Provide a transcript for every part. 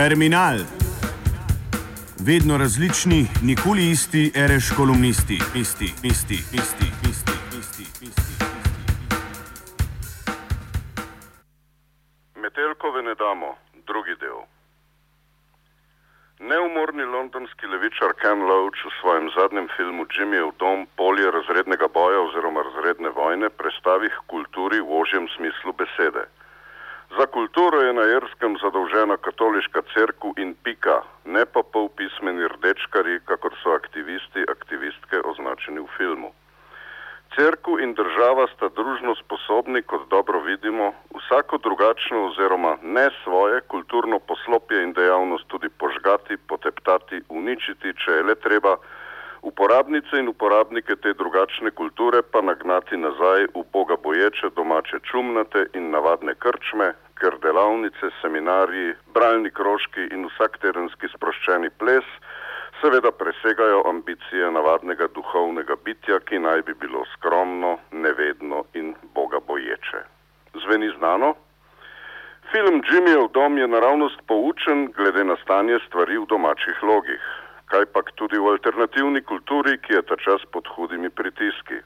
Terminal. Vedno različni, nikoli isti, reš kolumnisti, isti, isti, isti, isti, isti, isti. Metelkove ne damo, drugi del. Neumorni londonski levičar Ken Loach v svojem zadnjem filmu Jimmyjev dom polje razrednega boja oziroma razredne vojne prestavi k kulturi v ožjem smislu besede. Za kulturo je na Irskem zadolžena katoliška crkva in pika, ne pa polpismeni rdečkari, kakor so aktivisti, aktivistke označeni v filmu. Cerkev in država sta družno sposobni, kot dobro vidimo, vsako drugačno oziroma ne svoje kulturno poslopje in dejavnost tudi požgati, poteptati, uničiti, če je le treba, uporabnice in uporabnike te drugačne kulture pa nagnati nazaj v boga boječe domače čumnate in navadne krčme, ker delavnice, seminariji, bralni krožki in vsak terenski sproščeni ples seveda presegajo ambicije navadnega duhovnega bitja, ki naj bi bilo skromno, nevedno in boga boječe. Zveni znano? Film Jimmyjev dom je naravnost poučen glede na stanje stvari v domačih logih kaj pa tudi v alternativni kulturi, ki je ta čas pod hudimi pritiski.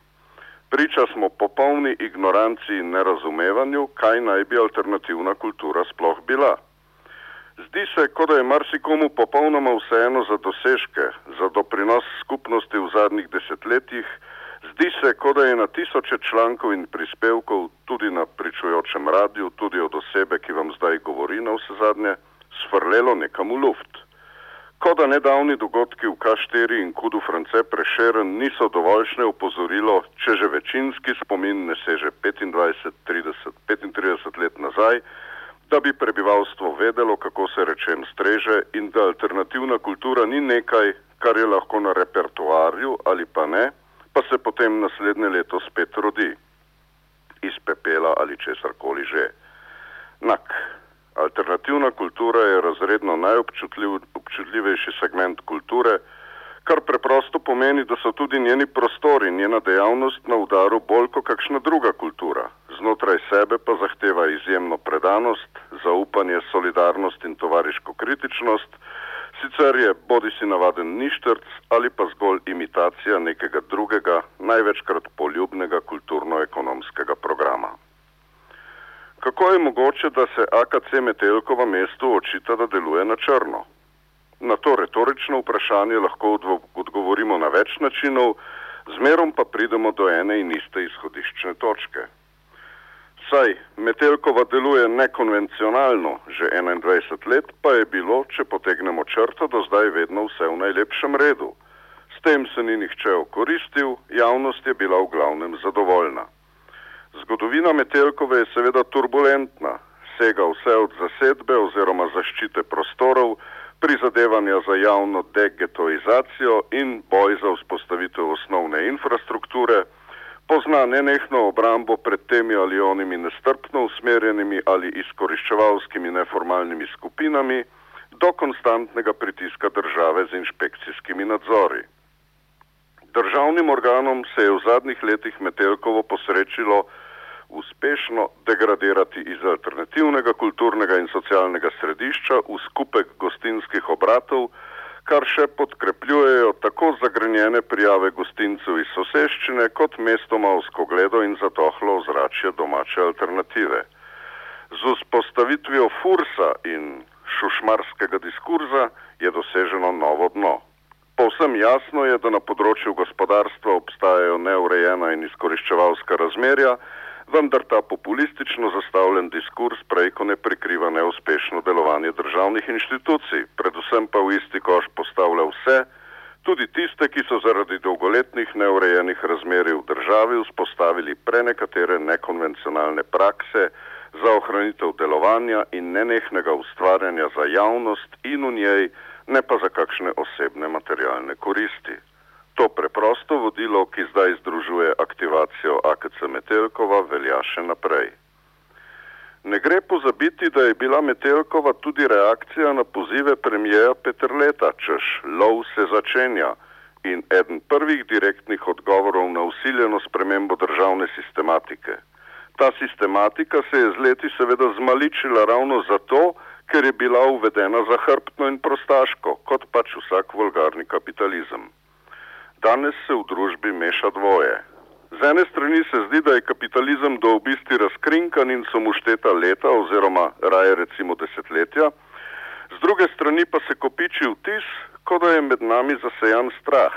Priča smo popolni ignoranci in nerazumevanju, kaj naj bi alternativna kultura sploh bila. Zdi se, kot da je marsikomu popolnoma vseeno za dosežke, za doprinos skupnosti v zadnjih desetletjih, zdi se, kot da je na tisoče člankov in prispevkov tudi na pričujočem radiju, tudi od osebe, ki vam zdaj govori na vse zadnje, svrlelo nekam v luft. Kot da nedavni dogodki v Kašteri in Kudu France prešeren niso dovoljšne upozorilo, če že večinski spomin ne seže 25, 30, 35 let nazaj, da bi prebivalstvo vedelo, kako se rečem streže in da alternativna kultura ni nekaj, kar je lahko na repertoarju ali pa ne, pa se potem naslednje leto spet rodi iz pepela ali česarkoli že. Nak. Alternativna kultura je razredno najobčutljivejši segment kulture, kar preprosto pomeni, da so tudi njeni prostori, njena dejavnost na udaru bolj kot kakšna druga kultura. Znotraj sebe pa zahteva izjemno predanost, zaupanje, solidarnost in tovariško kritičnost, sicer je bodi si navaden ništrc ali pa zgolj imitacija nekega drugega, največkrat poljubnega kulturno-ekonomskega programa. Kako je mogoče, da se AKC Metelkova mestu očita, da deluje na črno? Na to retorično vprašanje lahko odgovorimo na več načinov, zmerom pa pridemo do ene in iste izhodiščne točke. Saj Metelkova deluje nekonvencionalno, že 21 let pa je bilo, če potegnemo črto, do zdaj vedno vse v najlepšem redu. S tem se ni nihče okoristil, javnost je bila v glavnem zadovoljna. Zgodovina Metelkove je seveda turbulentna, sega vse od zasedbe oziroma zaščite prostorov, prizadevanja za javno degetoizacijo in boj za vzpostavitev osnovne infrastrukture, pozna nenehno obrambo pred temi ali onimi nestrpno usmerjenimi ali izkoriščevalskimi neformalnimi skupinami, do konstantnega pritiska države z inšpekcijskimi nadzori. Državnim organom se je v zadnjih letih Metelkovo posrečilo, uspešno degradirati iz alternativnega kulturnega in socialnega središča v skupek gostinskih obratov, kar še podkrepljujejo tako zagrenjene prijave gostincev iz soseščine, kot mestoma vzkogledo in zatohlo ozračje domače alternative. Z vzpostavitvijo fursa in šušmarskega diskurza je doseženo novo dno. Povsem jasno je, da na področju gospodarstva obstajajo neurejena in izkoriščevalska razmerja, vendar ta populistično zastavljen diskurs prejko ne prikriva neuspešno delovanje državnih inštitucij, predvsem pa v isti koš postavlja vse, tudi tiste, ki so zaradi dolgoletnih neurejenih razmerij v državi vzpostavili prenekatere nekonvencionalne prakse za ohranitev delovanja in nenehnega ustvarjanja za javnost in v njej, ne pa za kakšne osebne materialne koristi. To preprosto vodilo, ki zdaj združuje aktivacijo AKC Metelkova, velja še naprej. Ne gre pozabiti, da je bila Metelkova tudi reakcija na pozive premijeja Petrleta, češ lov se začenja in eden prvih direktnih odgovorov na usiljeno spremembo državne sistematike. Ta sistematika se je z leti seveda zmaličila ravno zato, ker je bila uvedena zahrbtno in prostaško, kot pač vsak vulgarni kapitalizem. Danes se v družbi meša dvoje. Z ene strani se zdi, da je kapitalizem do obisti razkrinkan in so mu šteta leta oziroma raje recimo desetletja, z druge strani pa se kopiči vtis, kot da je med nami zasejan strah.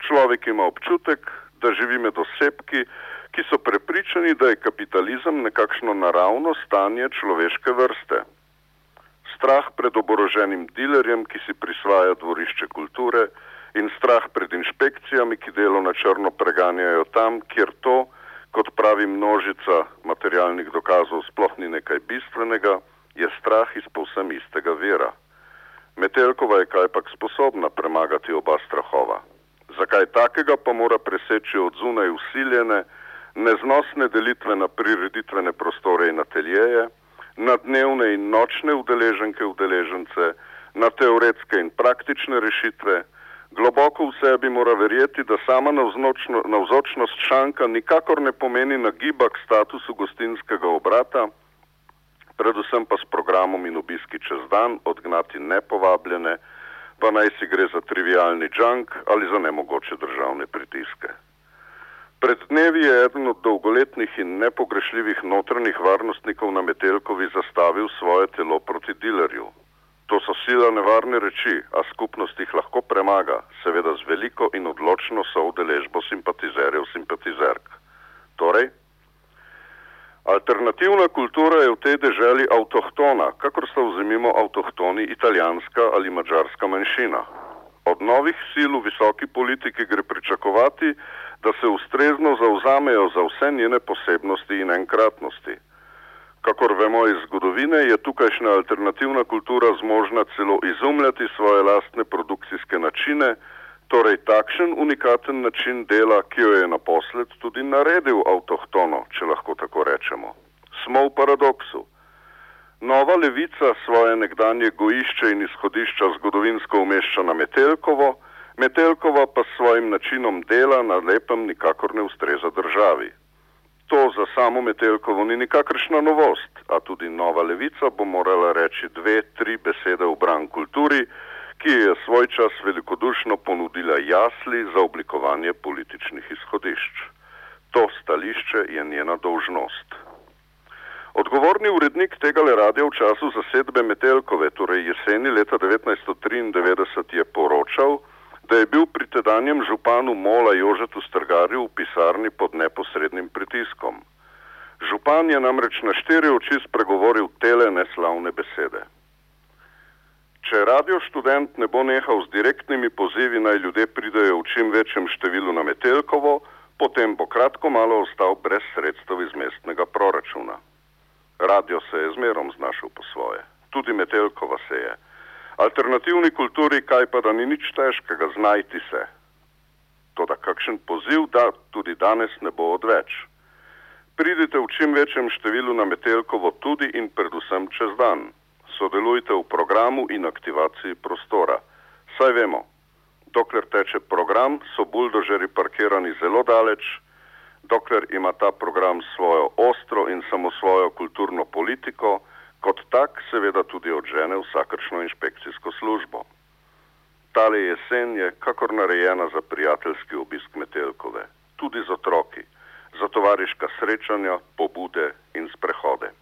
Človek ima občutek, da živi med osebki, ki so prepričani, da je kapitalizem nekakšno naravno stanje človeške vrste. Strah pred oboroženim dilerjem, ki si prisvaja dvorišče kulture, in strah pred inšpekcijami, ki delo na črno preganjajo tam, kjer to, kot pravi množica materialnih dokazov, sploh ni nekaj bistvenega, je strah iz povsem istega vira. Metelkova je kajpak sposobna premagati oba strahova. Zakaj takega pa mora preseči od zunaj usiljene, neznosne delitve na prireditvene prostore in ateljeje, na dnevne in nočne udeleženke udeležence, na teoretske in praktične rešitve, globoko v sebi mora verjeti, da sama navzočnost šanka nikakor ne pomeni nagibak statusu gostinskega obrata, predvsem pa s programom in obiski čez dan odgnati nepovabljene, pa naj si gre za trivialni junk ali za nemogoče državne pritiske. Pred dnevi je eden od dolgoletnih in nepogrešljivih notranjih varnostnikov na Metelkovi zastavil svoje telo proti dilerju. To so sila nevarne reči, a skupnost jih lahko premaga, seveda z veliko in odločno soudeležbo simpatizerjev simpatizerk. Torej, alternativna kultura je v tej deželi avtohtona, kakor sta vzemimo avtohtoni italijanska ali mačarska manjšina. Od novih sil v visoki politiki gre pričakovati, da se ustrezno zauzamejo za vse njene posebnosti in enkratnosti. Kakor vemo iz zgodovine, je tukajšnja alternativna kultura zmožna celo izumljati svoje lastne produkcijske načine, torej takšen unikaten način dela, ki jo je naposled tudi naredil avtohtono, če lahko tako rečemo. Smo v paradoksu. Nova levica svoje nekdanje gojišče in izhodišča zgodovinsko umešča na Metelkovo, Metelkova pa s svojim načinom dela na lepem nikakor ne ustreza državi. To za samo Metelkovo ni nikakršna novost, a tudi nova levica bo morala reči dve, tri besede v bran kulturi, ki je svoj čas velikodušno ponudila jasli za oblikovanje političnih izhodišč. To stališče je njena dolžnost. Odgovorni urednik tega le radia v času zasedbe Metelkove, torej jeseni leta 1993, je poročal, da je bil pri tedanjem županu Mola Jožetu Strgarju v pisarni pod neposrednim pritiskom. Župan je namreč na štiri oči spregovoril tele neslavne besede. Če radio študent ne bo nehal z direktnimi pozivi naj ljudje pridejo v čim večjem številu na Metelkovo, potem bo kratko malo ostal brez sredstev iz mestnega proračuna. Radio se je zmerom znašel po svoje, tudi Metelkova se je. Alternativni kulturi kaj pa da ni nič težkega znajti se. Toda kakšen poziv da tudi danes ne bo odveč. Pridite v čim večjem številu na Metelkovo tudi in predvsem čez dan. Sodelujte v programu in aktivaciji prostora. Saj vemo, dokler teče program, so buldožeri parkirani zelo daleč, dokler ima ta program svojo ostro in samo svojo kulturno politiko, kot tak seveda tudi odžene vsakršno inšpekcijsko službo. Tale jesen je kakor narejena za prijateljski obisk Metelkove, tudi z otroki, za tovariška srečanja, pobude in sprehode.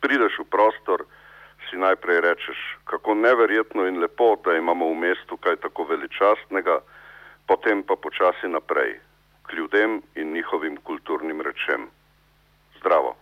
Prideš v prostor, si najprej rečeš, kako neverjetno in lepo, da imamo v mestu kaj tako veličastnega, potem pa počasi naprej, k ljudem in njihovim kulturnim rečem. Zdravo!